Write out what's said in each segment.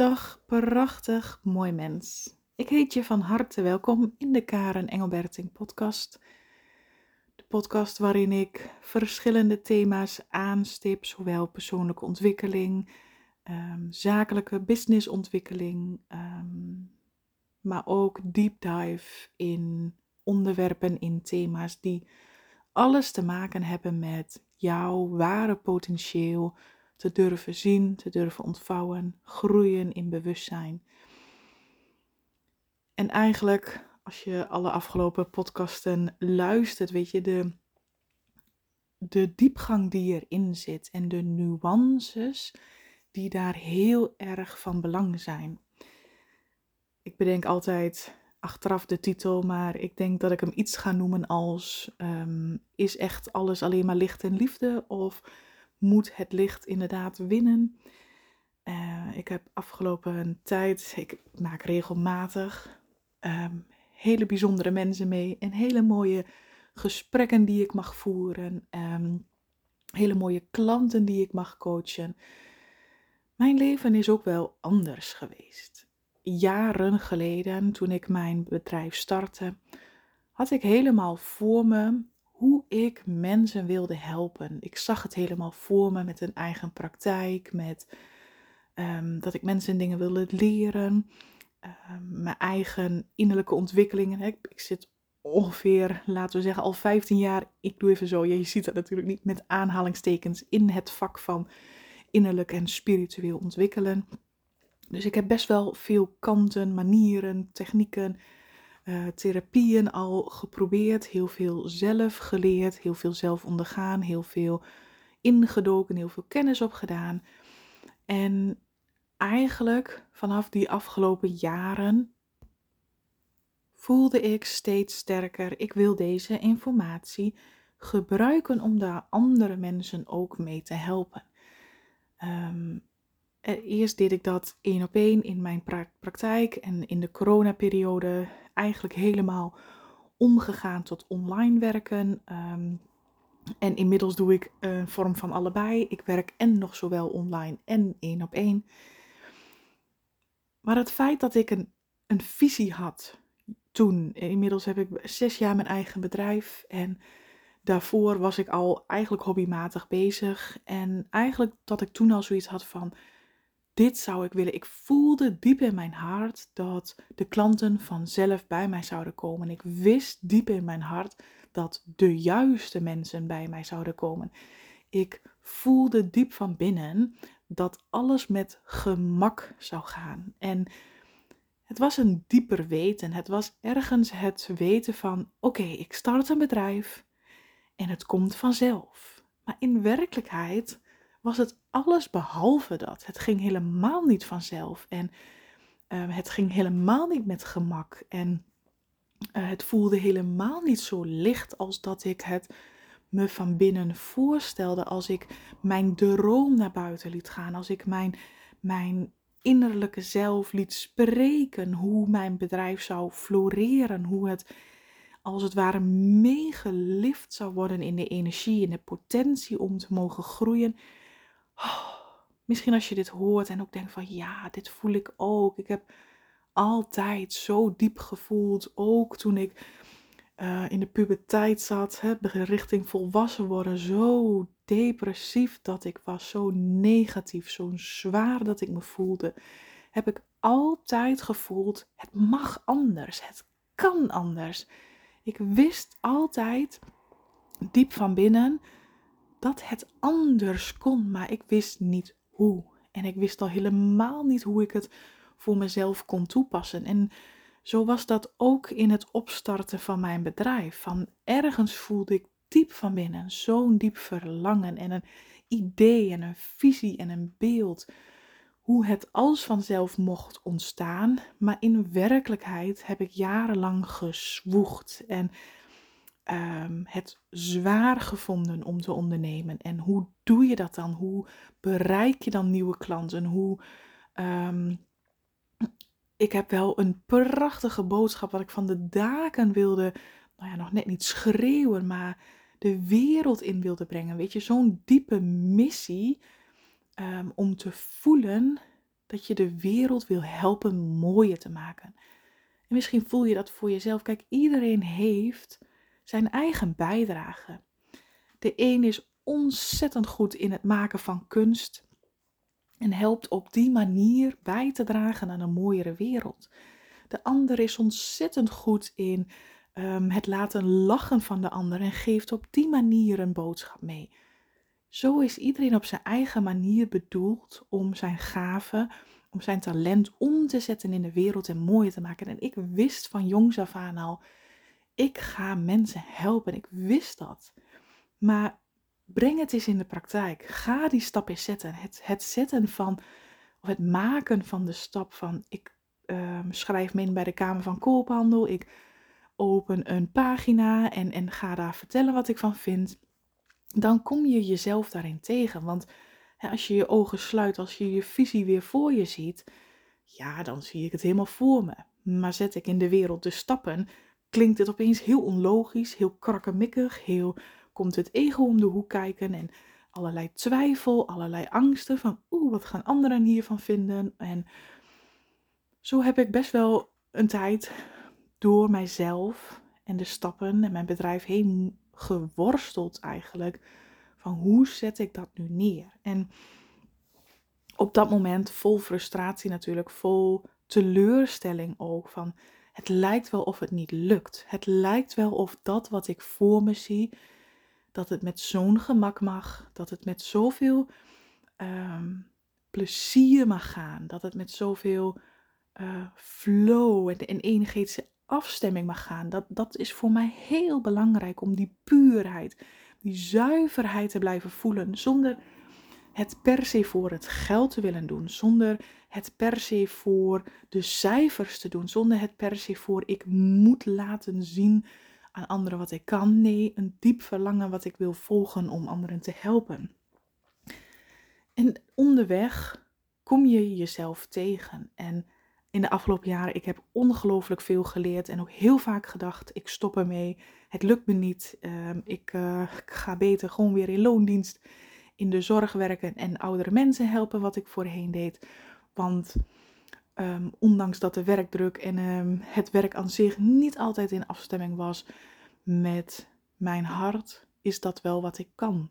Dag, prachtig mooi mens. Ik heet je van harte welkom in de Karen Engelberting podcast. De podcast waarin ik verschillende thema's aanstip, zowel persoonlijke ontwikkeling, um, zakelijke businessontwikkeling, um, maar ook deep dive in onderwerpen, in thema's die alles te maken hebben met jouw ware potentieel te durven zien, te durven ontvouwen, groeien in bewustzijn. En eigenlijk, als je alle afgelopen podcasten luistert, weet je, de, de diepgang die erin zit en de nuances die daar heel erg van belang zijn. Ik bedenk altijd achteraf de titel, maar ik denk dat ik hem iets ga noemen als ehm, Is echt alles alleen maar licht en liefde? Of moet het licht inderdaad winnen? Uh, ik heb afgelopen tijd, ik maak regelmatig ehm, hele bijzondere mensen mee en hele mooie gesprekken die ik mag voeren, ehm, hele mooie klanten die ik mag coachen. Mijn leven is ook wel anders geweest jaren geleden, toen ik mijn bedrijf startte, had ik helemaal voor me hoe ik mensen wilde helpen. Ik zag het helemaal voor me met een eigen praktijk, met ehm, dat ik mensen dingen wilde leren, ehm, mijn eigen innerlijke ontwikkelingen. Ik, ik zit ongeveer, laten we zeggen, al 15 jaar, ik doe even zo, je ziet dat natuurlijk niet met aanhalingstekens, in het vak van innerlijk en spiritueel ontwikkelen. Dus ik heb best wel veel kanten, manieren, technieken, uh, therapieën al geprobeerd. Heel veel zelf geleerd, heel veel zelf ondergaan, heel veel ingedoken, heel veel kennis opgedaan. En eigenlijk vanaf die afgelopen jaren voelde ik steeds sterker, ik wil deze informatie gebruiken om daar andere mensen ook mee te helpen. Um, Eerst deed ik dat één op één in mijn praktijk en in de coronaperiode eigenlijk helemaal omgegaan tot online werken. Ehm, en inmiddels doe ik een vorm van allebei. Ik werk en nog zowel online en één op één. Maar het feit dat ik een, een visie had toen, inmiddels heb ik zes jaar mijn eigen bedrijf en daarvoor was ik al eigenlijk hobbymatig bezig. En eigenlijk dat ik toen al zoiets had van, dit zou ik willen. Ik voelde diep in mijn hart dat de klanten vanzelf bij mij zouden komen. Ik wist diep in mijn hart dat de juiste mensen bij mij zouden komen. Ik voelde diep van binnen dat alles met gemak zou gaan. En het was een dieper weten. Het was ergens het weten van: oké, ik start een bedrijf en het komt vanzelf. Maar in werkelijkheid was het alles behalve dat. Het ging helemaal niet vanzelf en uh, het ging helemaal niet met gemak. En uh, het voelde helemaal niet zo licht als dat ik het me van binnen voorstelde. Als ik mijn droom naar buiten liet gaan. Als ik mijn, mijn innerlijke zelf liet spreken. Hoe mijn bedrijf zou floreren. Hoe het als het ware meegelift zou worden in de energie, in de potentie om te mogen groeien. Oh, misschien als je dit hoort en ook denkt van ja, dit voel ik ook. Ik heb altijd zo diep gevoeld, ook toen ik uh, in de puberteit zat, hè, richting volwassen worden, zo depressief dat ik was, zo negatief, zo zwaar dat ik me voelde, heb ik altijd gevoeld, het mag anders, het kan anders. Ik wist altijd diep van binnen dat het anders kon, maar ik wist niet hoe. En ik wist al helemaal niet hoe ik het voor mezelf kon toepassen. En zo was dat ook in het opstarten van mijn bedrijf. Van ergens voelde ik diep van binnen zo'n diep verlangen en een idee en een visie en een beeld. Hoe het als vanzelf mocht ontstaan, maar in werkelijkheid heb ik jarenlang gezwoegd en um, het zwaar gevonden om te ondernemen. En hoe doe je dat dan? Hoe bereik je dan nieuwe klanten? Hoe. Um, ik heb wel een prachtige boodschap wat ik van de daken wilde, nou ja, nog net niet schreeuwen, maar de wereld in wilde brengen. Weet je, zo'n diepe missie um, om te voelen dat je de wereld wil helpen mooier te maken. En misschien voel je dat voor jezelf. Kijk, iedereen heeft zijn eigen bijdrage. De een is ontzettend goed in het maken van kunst en helpt op die manier bij te dragen aan een mooiere wereld. De ander is ontzettend goed in ehm, het laten lachen van de ander en geeft op die manier een boodschap mee. Zo is iedereen op zijn eigen manier bedoeld om zijn gaven, om zijn talent om te zetten in de wereld en mooier te maken. En ik wist van jongs af aan al, ik ga mensen helpen. Ik wist dat. Maar breng het eens in de praktijk. Ga die stap eens zetten. Het, het zetten van, of het maken van de stap van, ik ehm, schrijf me in bij de Kamer van Koophandel. Ik open een pagina en, en ga daar vertellen wat ik van vind. Dan kom je jezelf daarin tegen. Want hè, als je je ogen sluit, als je je visie weer voor je ziet, ja, dan zie ik het helemaal voor me. Maar zet ik in de wereld de stappen, klinkt het opeens heel onlogisch, heel krakkemikkig, heel komt het ego om de hoek kijken en allerlei twijfel, allerlei angsten van oeh, wat gaan anderen hiervan vinden? En zo heb ik best wel een tijd door mijzelf en de stappen en mijn bedrijf heen geworsteld eigenlijk van hoe zet ik dat nu neer? En op dat moment vol frustratie natuurlijk, vol teleurstelling ook van het lijkt wel of het niet lukt. Het lijkt wel of dat wat ik voor me zie, dat het met zo'n gemak mag, dat het met zoveel um, plezier mag gaan, dat het met zoveel uh, flow en, en afstemming mag gaan. Dat, dat is voor mij heel belangrijk om die puurheid, die zuiverheid te blijven voelen, zonder het per se voor het geld te willen doen, zonder het per se voor de cijfers te doen, zonder het per se voor ik moet laten zien aan anderen wat ik kan. Nee, een diep verlangen wat ik wil volgen om anderen te helpen. En onderweg kom je jezelf tegen. En in de afgelopen jaren, ik heb ongelooflijk veel geleerd en ook heel vaak gedacht, ik stop ermee, het lukt me niet, ehm, ik, uh, ik ga beter gewoon weer in loondienst in de zorg werken en oudere mensen helpen, wat ik voorheen deed. Want Ehm, ondanks dat de werkdruk en ehm, het werk aan zich niet altijd in afstemming was met mijn hart, is dat wel wat ik kan.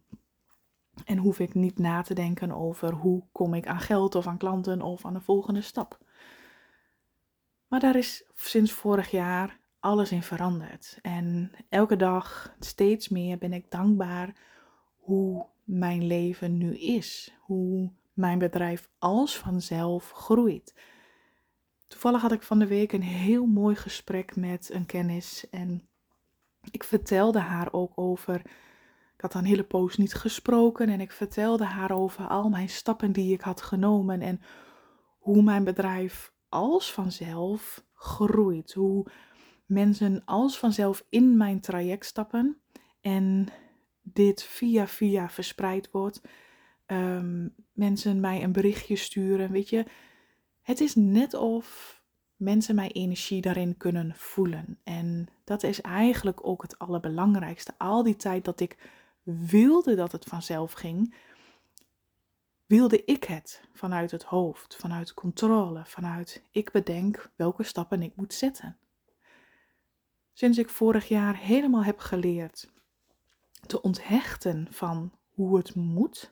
En hoef ik niet na te denken over hoe kom ik aan geld of aan klanten of aan de volgende stap. Maar daar is sinds vorig jaar alles in veranderd. En elke dag steeds meer ben ik dankbaar hoe mijn leven nu is. Hoe mijn bedrijf als vanzelf groeit. Toevallig had ik van de week een heel mooi gesprek met een kennis en ik vertelde haar ook over. Ik had een hele poos niet gesproken en ik vertelde haar over al mijn stappen die ik had genomen en hoe mijn bedrijf als vanzelf groeit. Hoe mensen als vanzelf in mijn traject stappen en dit via via verspreid wordt. Um, mensen mij een berichtje sturen, weet je het is net of mensen mijn energie daarin kunnen voelen. En dat is eigenlijk ook het allerbelangrijkste. Al die tijd dat ik wilde dat het vanzelf ging, wilde ik het vanuit het hoofd, vanuit controle, vanuit ik bedenk welke stappen ik moet zetten. Sinds ik vorig jaar helemaal heb geleerd te onthechten van hoe het moet,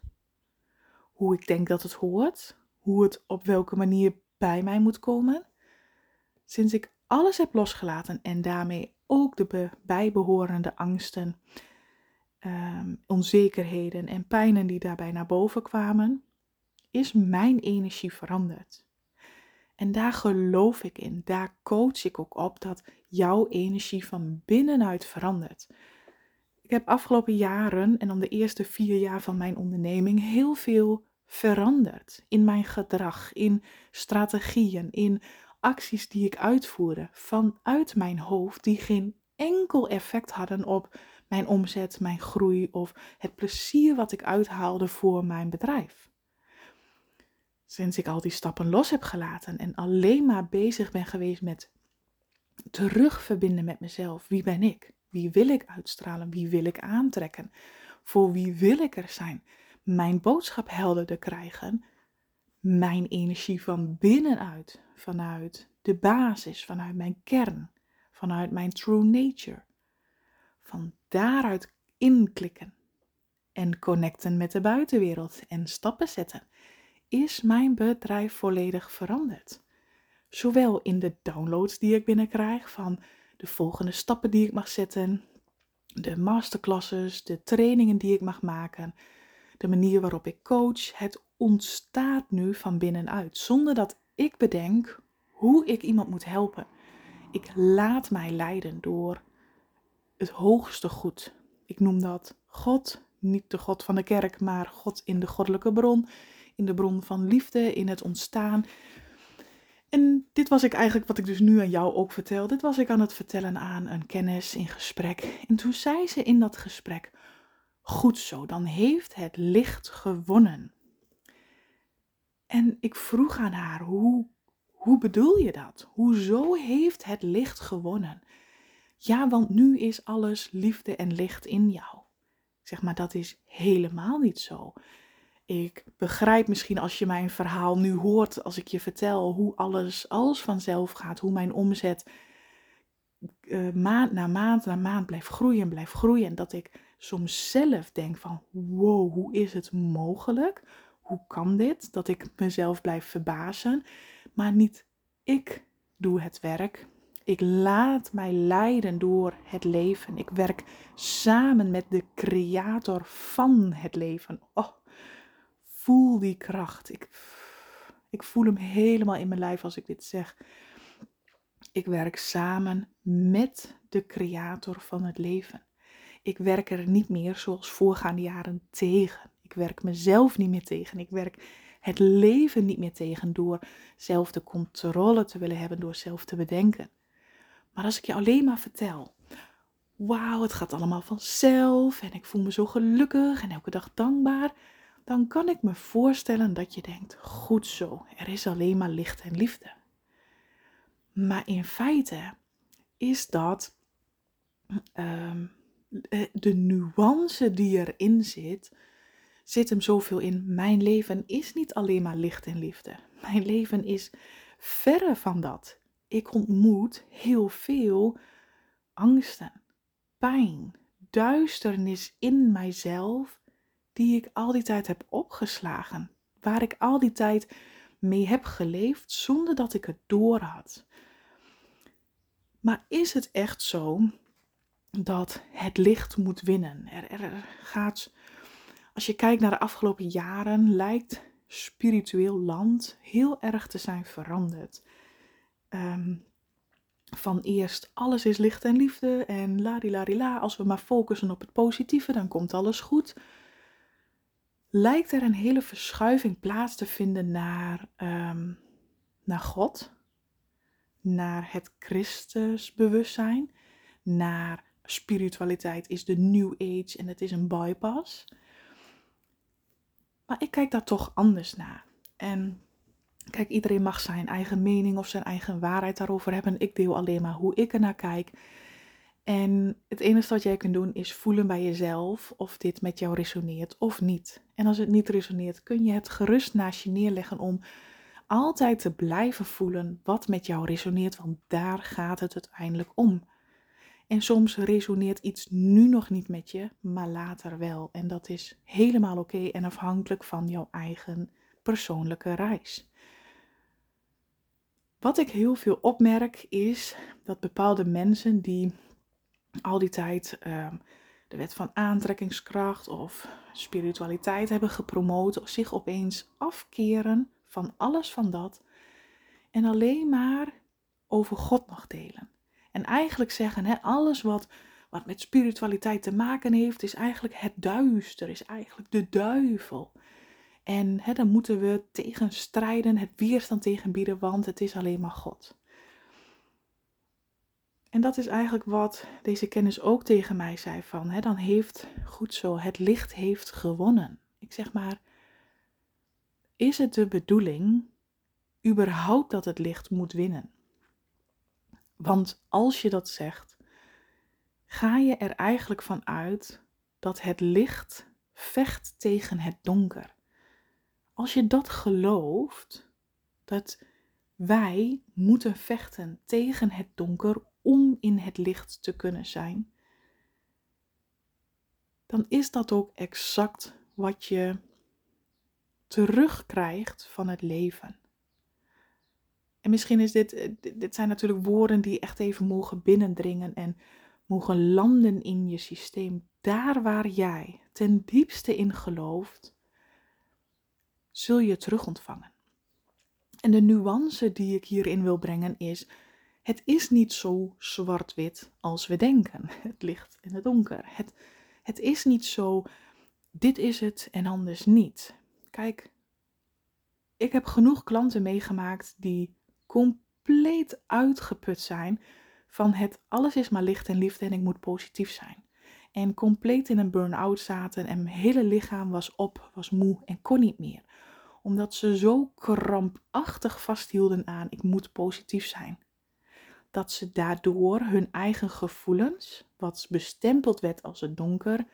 hoe ik denk dat het hoort, hoe het op welke manier bij mij moet komen. Sinds ik alles heb losgelaten en daarmee ook de bijbehorende angsten, ehm, onzekerheden en pijnen die daarbij naar boven kwamen, is mijn energie veranderd. En daar geloof ik in, daar coach ik ook op dat jouw energie van binnenuit verandert. Ik heb afgelopen jaren en dan de eerste vier jaar van mijn onderneming heel veel veranderd in mijn gedrag, in strategieën, in acties die ik uitvoerde vanuit mijn hoofd, die geen enkel effect hadden op mijn omzet, mijn groei of het plezier wat ik uithaalde voor mijn bedrijf. Sinds ik al die stappen los heb gelaten en alleen maar bezig ben geweest met terugverbinden met mezelf. Wie ben ik? Wie wil ik uitstralen? Wie wil ik aantrekken? Voor wie wil ik er zijn? mijn boodschap helderder krijgen, mijn energie van binnenuit, vanuit de basis, vanuit mijn kern, vanuit mijn true nature. Van daaruit inklikken en connecten met de buitenwereld en stappen zetten, is mijn bedrijf volledig veranderd. Zowel in de downloads die ik binnenkrijg van de volgende stappen die ik mag zetten, de masterclasses, de trainingen die ik mag maken, de manier waarop ik coach. Het ontstaat nu van binnenuit, zonder dat ik bedenk hoe ik iemand moet helpen. Ik laat mij leiden door het hoogste goed. Ik noem dat God, niet de God van de kerk, maar God in de goddelijke bron, in de bron van liefde, in het ontstaan. En dit was ik eigenlijk, wat ik dus nu aan jou ook vertel, dit was ik aan het vertellen aan een kennis in gesprek. En toen zei ze in dat gesprek, goed zo, dan heeft het licht gewonnen. En ik vroeg aan haar, hoe, hoe bedoel je dat? Hoezo heeft het licht gewonnen? Ja, want nu is alles liefde en licht in jou. Zeg maar, dat is helemaal niet zo. Ik begrijp misschien als je mijn verhaal nu hoort, als ik je vertel hoe alles, alles vanzelf gaat, hoe mijn omzet uh, maand na maand na maand blijft groeien, blijft groeien. En dat ik soms zelf denk van, wow, hoe is het mogelijk? Hoe kan dit? Dat ik mezelf blijf verbazen. Maar niet ik doe het werk. Ik laat mij leiden door het leven. Ik werk samen met de creator van het leven. Oh, voel die kracht. Ik, ik voel hem helemaal in mijn lijf als ik dit zeg. Ik werk samen met de creator van het leven. Ik werk er niet meer zoals voorgaande jaren tegen. Ik werk mezelf niet meer tegen. Ik werk het leven niet meer tegen door zelf de controle te willen hebben, door zelf te bedenken. Maar als ik je alleen maar vertel, wauw, het gaat allemaal vanzelf en ik voel me zo gelukkig en elke dag dankbaar, dan kan ik me voorstellen dat je denkt, goed zo, er is alleen maar licht en liefde. Maar in feite is dat ehm, eh, de nuance die erin zit, zit hem zoveel in. Mijn leven is niet alleen maar licht en liefde. Mijn leven is verre van dat. Ik ontmoet heel veel angsten, pijn, duisternis in mijzelf, die ik al die tijd heb opgeslagen. Waar ik al die tijd mee heb geleefd zonder dat ik het door had. Maar is het echt zo dat het licht moet winnen? Er, er, gaat, als je kijkt naar de afgelopen jaren, lijkt spiritueel land heel erg te zijn veranderd. Ehm, van eerst alles is licht en liefde en la als we maar focussen op het positieve, dan komt alles goed. Lijkt er een hele verschuiving plaats te vinden naar, um, naar God, naar het Christusbewustzijn, naar spiritualiteit is de New Age en het is een bypass. Maar ik kijk daar toch anders naar. En kijk, iedereen mag zijn eigen mening of zijn eigen waarheid daarover hebben. Ik deel alleen maar hoe ik er naar kijk. En het enige wat jij kunt doen is voelen bij jezelf of dit met jou resoneert of niet. En als het niet resoneert, kun je het gerust naast je neerleggen om altijd te blijven voelen wat met jou resoneert, want daar gaat het uiteindelijk om. En soms resoneert iets nu nog niet met je, maar later wel. En dat is helemaal oké en afhankelijk van jouw eigen persoonlijke reis. Wat ik heel veel opmerk is dat bepaalde mensen die al die tijd ehm, de wet van aantrekkingskracht of spiritualiteit hebben gepromoot, zich opeens afkeren van alles van dat en alleen maar over God nog delen. En eigenlijk zeggen, hè, alles wat, wat met spiritualiteit te maken heeft, is eigenlijk het duister, is eigenlijk de duivel. En hè, dan moeten we tegen strijden, het weerstand tegen bieden, want het is alleen maar God. En dat is eigenlijk wat deze kennis ook tegen mij zei van, hè, dan heeft, goed zo, het licht heeft gewonnen. Ik zeg maar, is het de bedoeling überhaupt dat het licht moet winnen? Want als je dat zegt, ga je er eigenlijk van uit dat het licht vecht tegen het donker. Als je dat gelooft, dat wij moeten vechten tegen het donker om in het licht te kunnen zijn, dan is dat ook exact wat je terugkrijgt van het leven. En misschien is dit, eh, dit zijn natuurlijk woorden die echt even mogen binnendringen en mogen landen in je systeem. Daar waar jij ten diepste in gelooft, zul je terug ontvangen. En de nuance die ik hierin wil brengen is: het is niet zo zwart-wit als we denken. Het licht en het donker. Het, het is niet zo, dit is het en anders niet. Kijk, ik heb genoeg klanten meegemaakt die compleet uitgeput zijn van het alles is maar licht en liefde en ik moet positief zijn. En compleet in een burn-out zaten en mijn hele lichaam was op, was moe en kon niet meer. Omdat ze zo krampachtig vasthielden aan ik moet positief zijn. Dat ze daardoor hun eigen gevoelens, wat bestempeld werd als het donker,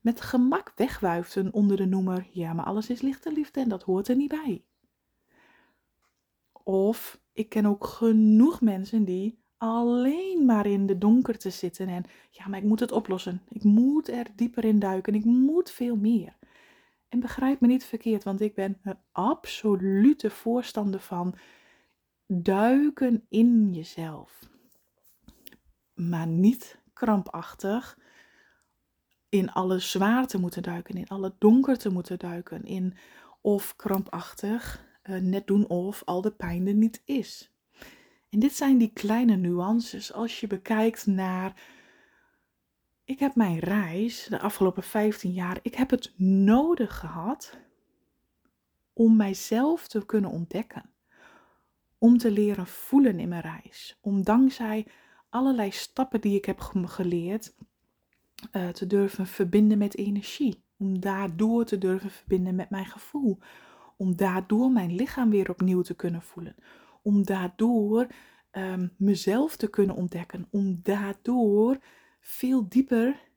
met gemak wegwuifden onder de noemer ja, maar alles is licht en liefde en dat hoort er niet bij. Of ik ken ook genoeg mensen die alleen maar in de donker te zitten en ja, maar ik moet het oplossen. Ik moet er dieper in duiken. Ik moet veel meer. En begrijp me niet verkeerd, want ik ben een absolute voorstander van duiken in jezelf. Maar niet krampachtig in alle zwaarte moeten duiken, in alle donker te moeten duiken, in of krampachtig uh, net doen of al de pijn er niet is. En dit zijn die kleine nuances als je bekijkt naar. Ik heb mijn reis de afgelopen 15 jaar, ik heb het nodig gehad om mijzelf te kunnen ontdekken. Om te leren voelen in mijn reis. Om dankzij allerlei stappen die ik heb geleerd uh, te durven verbinden met energie. Om daardoor te durven verbinden met mijn gevoel. Om daardoor mijn lichaam weer opnieuw te kunnen voelen om daardoor um, mezelf te kunnen ontdekken, om daardoor veel dieper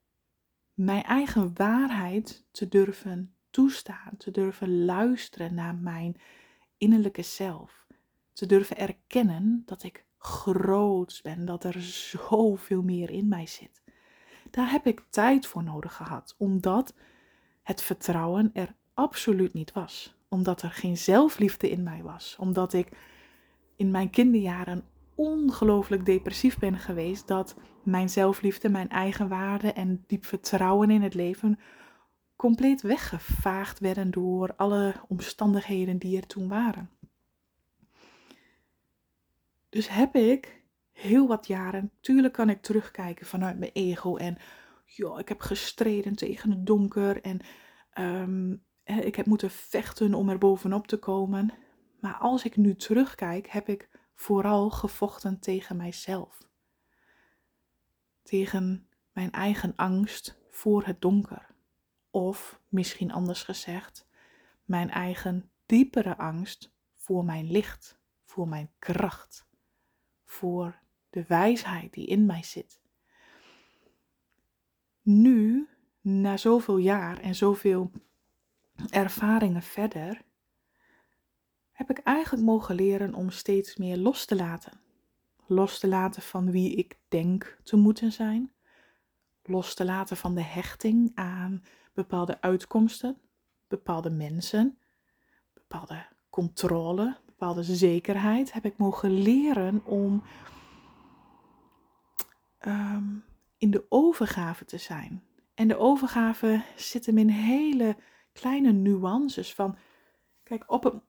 mijn eigen waarheid te durven toestaan, te durven luisteren naar mijn innerlijke zelf, te durven erkennen dat ik groot ben, dat er zoveel meer in mij zit. Daar heb ik tijd voor nodig gehad, omdat het vertrouwen er absoluut niet was. Omdat er geen zelfliefde in mij was. Omdat ik in mijn kinderjaren ongelooflijk depressief ben geweest, dat mijn zelfliefde, mijn eigen waarde en diep vertrouwen in het leven compleet weggevaagd werden door alle omstandigheden die er toen waren. Dus heb ik heel wat jaren, tuurlijk kan ik terugkijken vanuit mijn ego en ja, ik heb gestreden tegen het donker en um, ik heb moeten vechten om er bovenop te komen. Maar als ik nu terugkijk, heb ik vooral gevochten tegen mijzelf. Tegen mijn eigen angst voor het donker. Of misschien anders gezegd, mijn eigen diepere angst voor mijn licht, voor mijn kracht, voor de wijsheid die in mij zit. Nu, na zoveel jaar en zoveel ervaringen verder, heb ik eigenlijk mogen leren om steeds meer los te laten. Los te laten van wie ik denk te moeten zijn. Los te laten van de hechting aan bepaalde uitkomsten, bepaalde mensen, bepaalde controle, bepaalde zekerheid. Heb ik mogen leren om ehm, in de overgave te zijn. En de overgave zit hem in hele kleine nuances van, kijk, op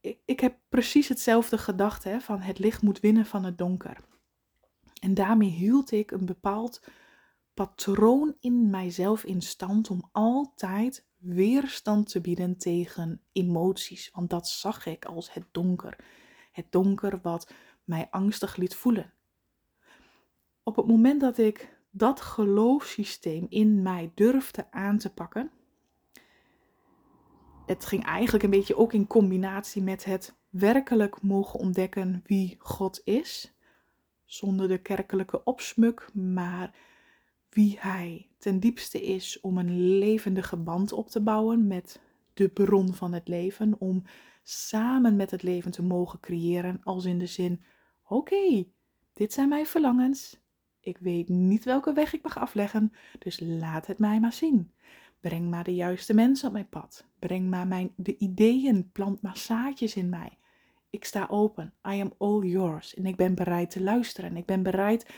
ik, ik heb precies hetzelfde gedacht hè, van het licht moet winnen van het donker. En daarmee hield ik een bepaald patroon in mijzelf in stand om altijd weerstand te bieden tegen emoties. Want dat zag ik als het donker. Het donker wat mij angstig liet voelen. Op het moment dat ik dat geloofssysteem in mij durfde aan te pakken, het ging eigenlijk een beetje ook in combinatie met het werkelijk mogen ontdekken wie God is. Zonder de kerkelijke opsmuk, maar wie Hij ten diepste is om een levendige band op te bouwen met de bron van het leven, om samen met het leven te mogen creëren, als in de zin: oké, dit zijn mijn verlangens. Ik weet niet welke weg ik mag afleggen, dus laat het mij maar zien. Breng maar de juiste mensen op mijn pad. Breng maar mijn, de ideeën, plant maar zaadjes in mij. Ik sta open. I am all yours. En ik ben bereid te luisteren. Ik ben bereid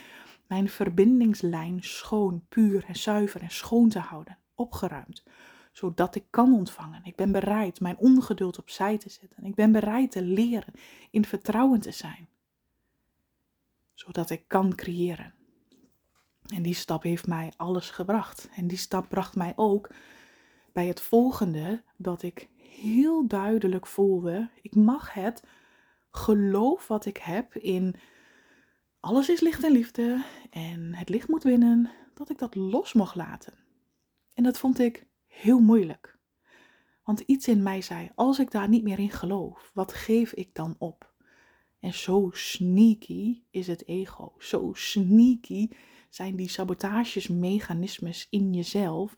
mijn verbindingslijn schoon, puur en zuiver en schoon te houden. Opgeruimd. Zodat ik kan ontvangen. Ik ben bereid mijn ongeduld opzij te zetten. Ik ben bereid te leren in vertrouwen te zijn. Zodat ik kan creëren. En die stap heeft mij alles gebracht. En die stap bracht mij ook bij het volgende dat ik heel duidelijk voelde: ik mag het geloof wat ik heb in alles is licht en liefde en het licht moet winnen, dat ik dat los mocht laten. En dat vond ik heel moeilijk. Want iets in mij zei: als ik daar niet meer in geloof, wat geef ik dan op? En zo sneaky is het ego. Zo sneaky zijn die sabotagesmechanismes in jezelf.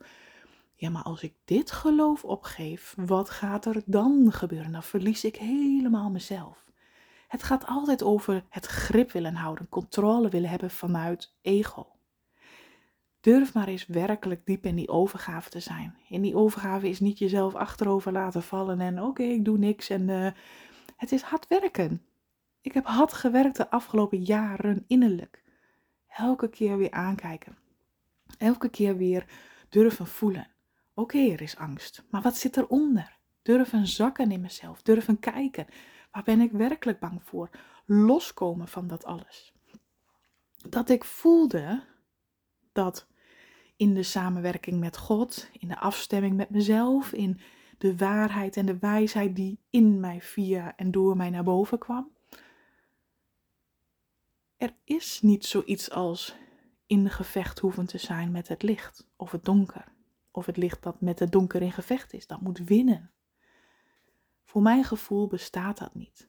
Ja, maar als ik dit geloof opgeef, wat gaat er dan gebeuren? Dan verlies ik helemaal mezelf. Het gaat altijd over het grip willen houden, controle willen hebben vanuit ego. Durf maar eens werkelijk diep in die overgave te zijn. In die overgave is niet jezelf achterover laten vallen en oké, ik doe niks. En uh, het is hard werken. Ik heb hard gewerkt de afgelopen jaren innerlijk. Elke keer weer aankijken. Elke keer weer durven voelen. Oké, er is angst, maar wat zit eronder? Durven zakken in mezelf, durven kijken. Waar ben ik werkelijk bang voor? Loskomen van dat alles. Dat ik voelde dat in de samenwerking met God, in de afstemming met mezelf, in de waarheid en de wijsheid die in mij via en door mij naar boven kwam, er is niet zoiets als in gevecht hoeven te zijn met het licht of het donker. Of het licht dat met het donker in gevecht is. Dat moet winnen. Voor mijn gevoel bestaat dat niet.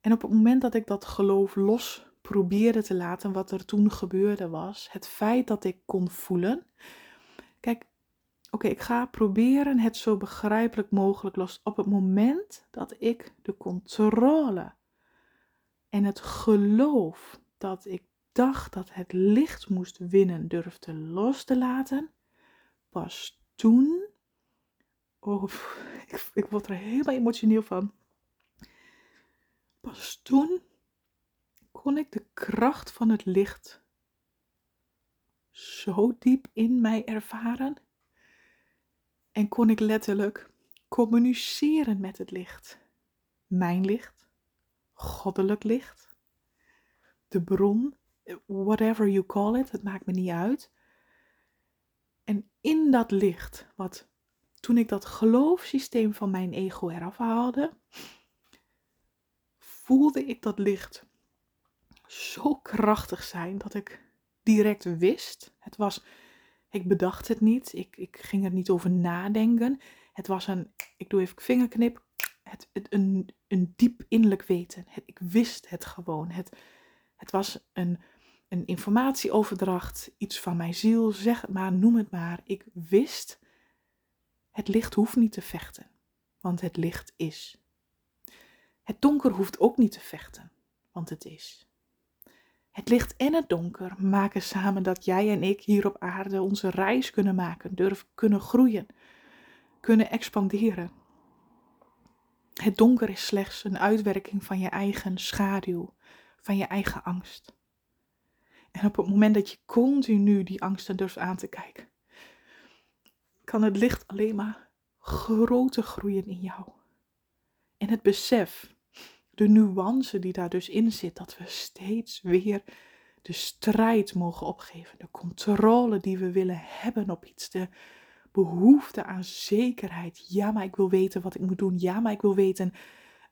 En op het moment dat ik dat geloof los probeerde te laten, wat er toen gebeurde was, het feit dat ik kon voelen. Kijk, oké, ik ga proberen het zo begrijpelijk mogelijk los. Op het moment dat ik de controle en het geloof dat ik dacht dat het licht moest winnen durfde los te laten, pas toen. Oh, ik, ik word er helemaal emotioneel van. Pas toen kon ik de kracht van het licht zo diep in mij ervaren. En kon ik letterlijk communiceren met het licht. Mijn licht goddelijk licht, de bron, whatever you call it, het maakt me niet uit. En in dat licht, wat toen ik dat geloofsysteem van mijn ego eraf haalde, voelde ik dat licht zo krachtig zijn dat ik direct wist. Het was, ik bedacht het niet, ik, ik ging er niet over nadenken. Het was een, ik doe even vingerknip, het, een, een diep innerlijk weten. Ik wist het gewoon. Het, het was een, een informatieoverdracht, iets van mijn ziel, zeg het maar, noem het maar. Ik wist, het licht hoeft niet te vechten, want het licht is. Het donker hoeft ook niet te vechten, want het is. Het licht en het donker maken samen dat jij en ik hier op aarde onze reis kunnen maken, durven kunnen groeien, kunnen expanderen. Het donker is slechts een uitwerking van je eigen schaduw, van je eigen angst. En op het moment dat je continu die angsten durft aan te kijken, kan het licht alleen maar groter groeien in jou. En het besef, de nuance die daar dus in zit, dat we steeds weer de strijd mogen opgeven, de controle die we willen hebben op iets, de behoefte aan zekerheid. Ja, maar ik wil weten wat ik moet doen. Ja, maar ik wil weten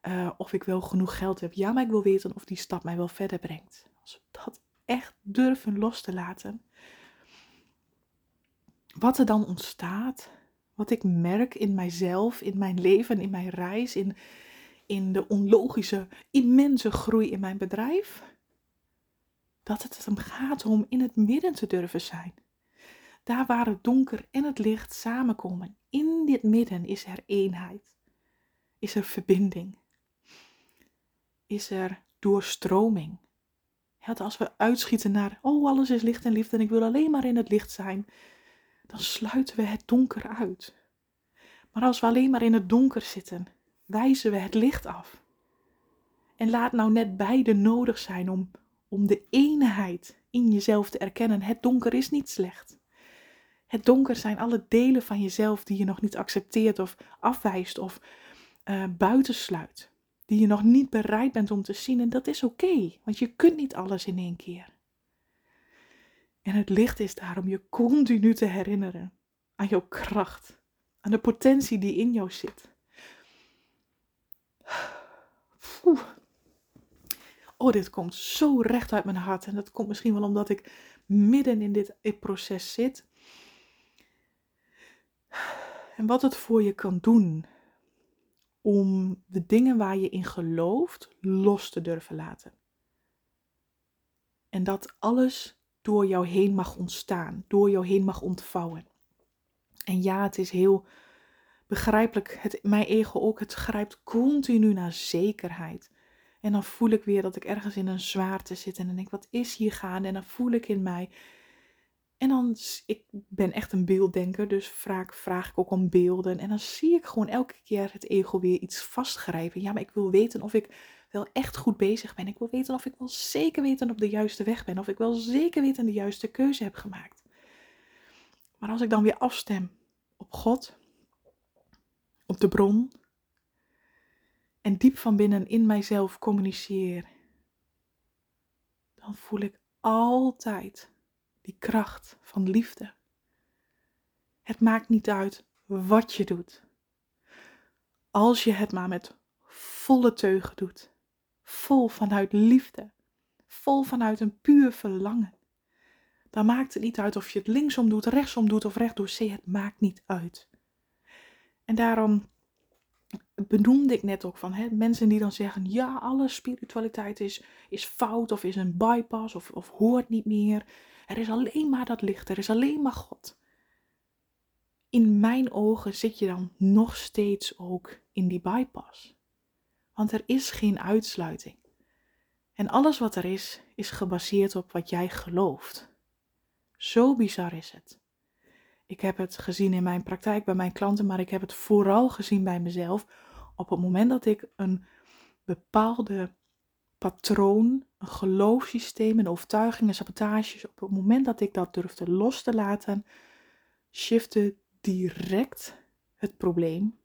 uh, of ik wel genoeg geld heb. Ja, maar ik wil weten of die stap mij wel verder brengt. Als we dat echt durven los te laten. Wat er dan ontstaat, wat ik merk in mijzelf, in mijn leven, in mijn reis, in, in de onlogische, immense groei in mijn bedrijf. Dat het hem gaat om in het midden te durven zijn Daar waar het donker en het licht samenkomen. In dit midden is er eenheid. Is er verbinding. Is er doorstroming. Ja, als we uitschieten naar, oh alles is licht en liefde en ik wil alleen maar in het licht zijn, dan sluiten we het donker uit. Maar als we alleen maar in het donker zitten, wijzen we het licht af. En laat nou net beide nodig zijn om, om de eenheid in jezelf te erkennen. Het donker is niet slecht. Het donker zijn alle delen van jezelf die je nog niet accepteert of afwijst of uh, buitensluit. Die je nog niet bereid bent om te zien. En dat is oké, want je kunt niet alles in één keer. En het licht is daar om je continu te herinneren aan jouw kracht, aan de potentie die in jou zit. Oh, dit komt zo recht uit mijn hart. En dat komt misschien wel omdat ik midden in dit proces zit. En wat het voor je kan doen om de dingen waar je in gelooft los te durven laten. En dat alles door jou heen mag ontstaan, door jou heen mag ontvouwen. En ja, het is heel begrijpelijk, het, mijn ego ook, het grijpt continu naar zekerheid. En dan voel ik weer dat ik ergens in een zwaarte zit en dan denk ik, wat is hier gaande? En dan voel ik in mij. En dan, ik ben echt een beelddenker, dus vaak vraag ik ook om beelden. En dan zie ik gewoon elke keer het ego weer iets vastgrijpen. Ja, maar ik wil weten of ik wel echt goed bezig ben. Ik wil weten of ik wel zeker weten op de juiste weg ben. Of ik wel zeker weten de juiste keuze heb gemaakt. Maar als ik dan weer afstem op God, op de bron, en diep van binnen in mijzelf communiceer, dan voel ik altijd die kracht van liefde. Het maakt niet uit wat je doet. Als je het maar met volle teugen doet, vol vanuit liefde, vol vanuit een puur verlangen, dan maakt het niet uit of je het linksom doet, rechtsom doet of rechtdoor. Zie, het maakt niet uit. En daarom benoemde ik net ook van hè, mensen die dan zeggen: ja, alle spiritualiteit is, is fout of is een bypass of, of hoort niet meer. Er is alleen maar dat licht, er is alleen maar God. In mijn ogen zit je dan nog steeds ook in die bypass. Want er is geen uitsluiting. En alles wat er is, is gebaseerd op wat jij gelooft. Zo bizar is het. Ik heb het gezien in mijn praktijk bij mijn klanten, maar ik heb het vooral gezien bij mezelf. Op het moment dat ik een bepaalde patroon, een geloofssysteem, een overtuiging, een sabotages, op het moment dat ik dat durfde los te laten, shifte direct het probleem,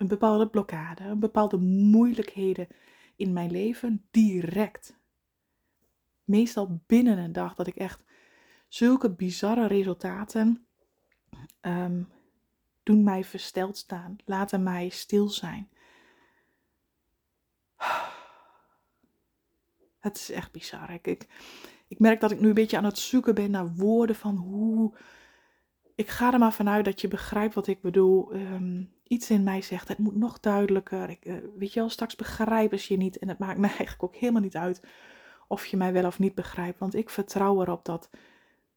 een bepaalde blokkade, een bepaalde moeilijkheden in mijn leven, direct. Meestal binnen een dag dat ik echt zulke bizarre resultaten um, doen mij versteld staan, laten mij stil zijn. Het is echt bizar. Ik, ik merk dat ik nu een beetje aan het zoeken ben naar woorden van hoe. Ik ga er maar vanuit dat je begrijpt wat ik bedoel. Um, iets in mij zegt, het moet nog duidelijker. Ik, uh, weet je wel, straks begrijpen ze je niet. En het maakt mij eigenlijk ook helemaal niet uit of je mij wel of niet begrijpt. Want ik vertrouw erop dat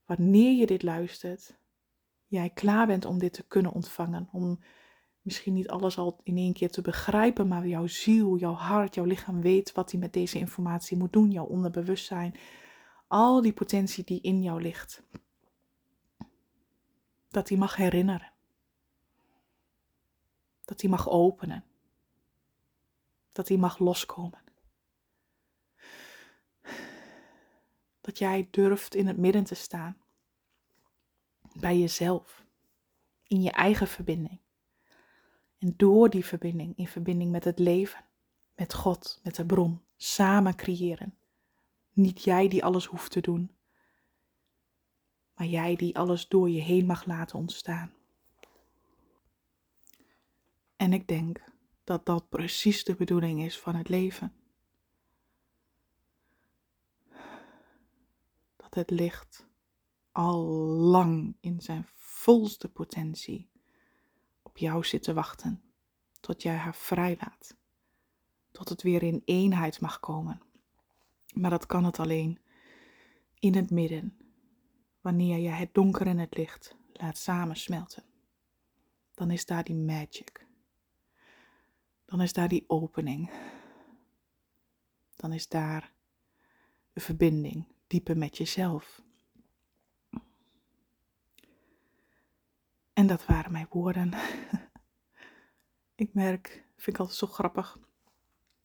wanneer je dit luistert, jij klaar bent om dit te kunnen ontvangen. Om misschien niet alles al in één keer te begrijpen, maar jouw ziel, jouw hart, jouw lichaam weet wat hij met deze informatie moet doen, jouw onderbewustzijn, al die potentie die in jou ligt. Dat hij mag herinneren. Dat hij mag openen. Dat hij mag loskomen. Dat jij durft in het midden te staan bij jezelf, in je eigen verbinding. En door die verbinding, in verbinding met het leven, met God, met de bron, samen creëren. Niet jij die alles hoeft te doen, maar jij die alles door je heen mag laten ontstaan. En ik denk dat dat precies de bedoeling is van het leven. Dat het licht al lang in zijn volste potentie op jou zit te wachten, tot jij haar vrijlaat, tot het weer in eenheid mag komen. Maar dat kan het alleen in het midden, wanneer je het donker en het licht laat samensmelten. Dan is daar die magic. Dan is daar die opening. Dan is daar de verbinding dieper met jezelf. En dat waren mijn woorden. ik merk, vind ik altijd zo grappig.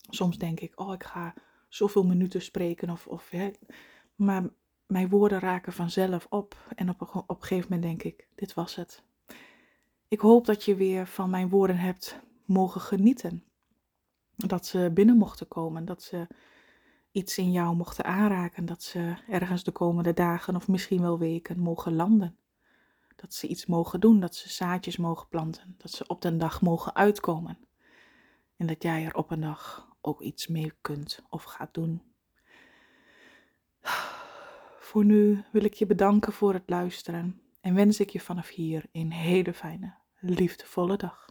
Soms denk ik, oh, ik ga zoveel minuten spreken of, of maar mijn woorden raken vanzelf op. En op, op een gegeven moment denk ik, dit was het. Ik hoop dat je weer van mijn woorden hebt mogen genieten. Dat ze binnen mochten komen, dat ze iets in jou mochten aanraken, dat ze ergens de komende dagen of misschien wel weken mogen landen. Dat ze iets mogen doen, dat ze zaadjes mogen planten, dat ze op den dag mogen uitkomen. En dat jij er op een dag ook iets mee kunt of gaat doen. Voor nu wil ik je bedanken voor het luisteren en wens ik je vanaf hier een hele fijne, liefdevolle dag.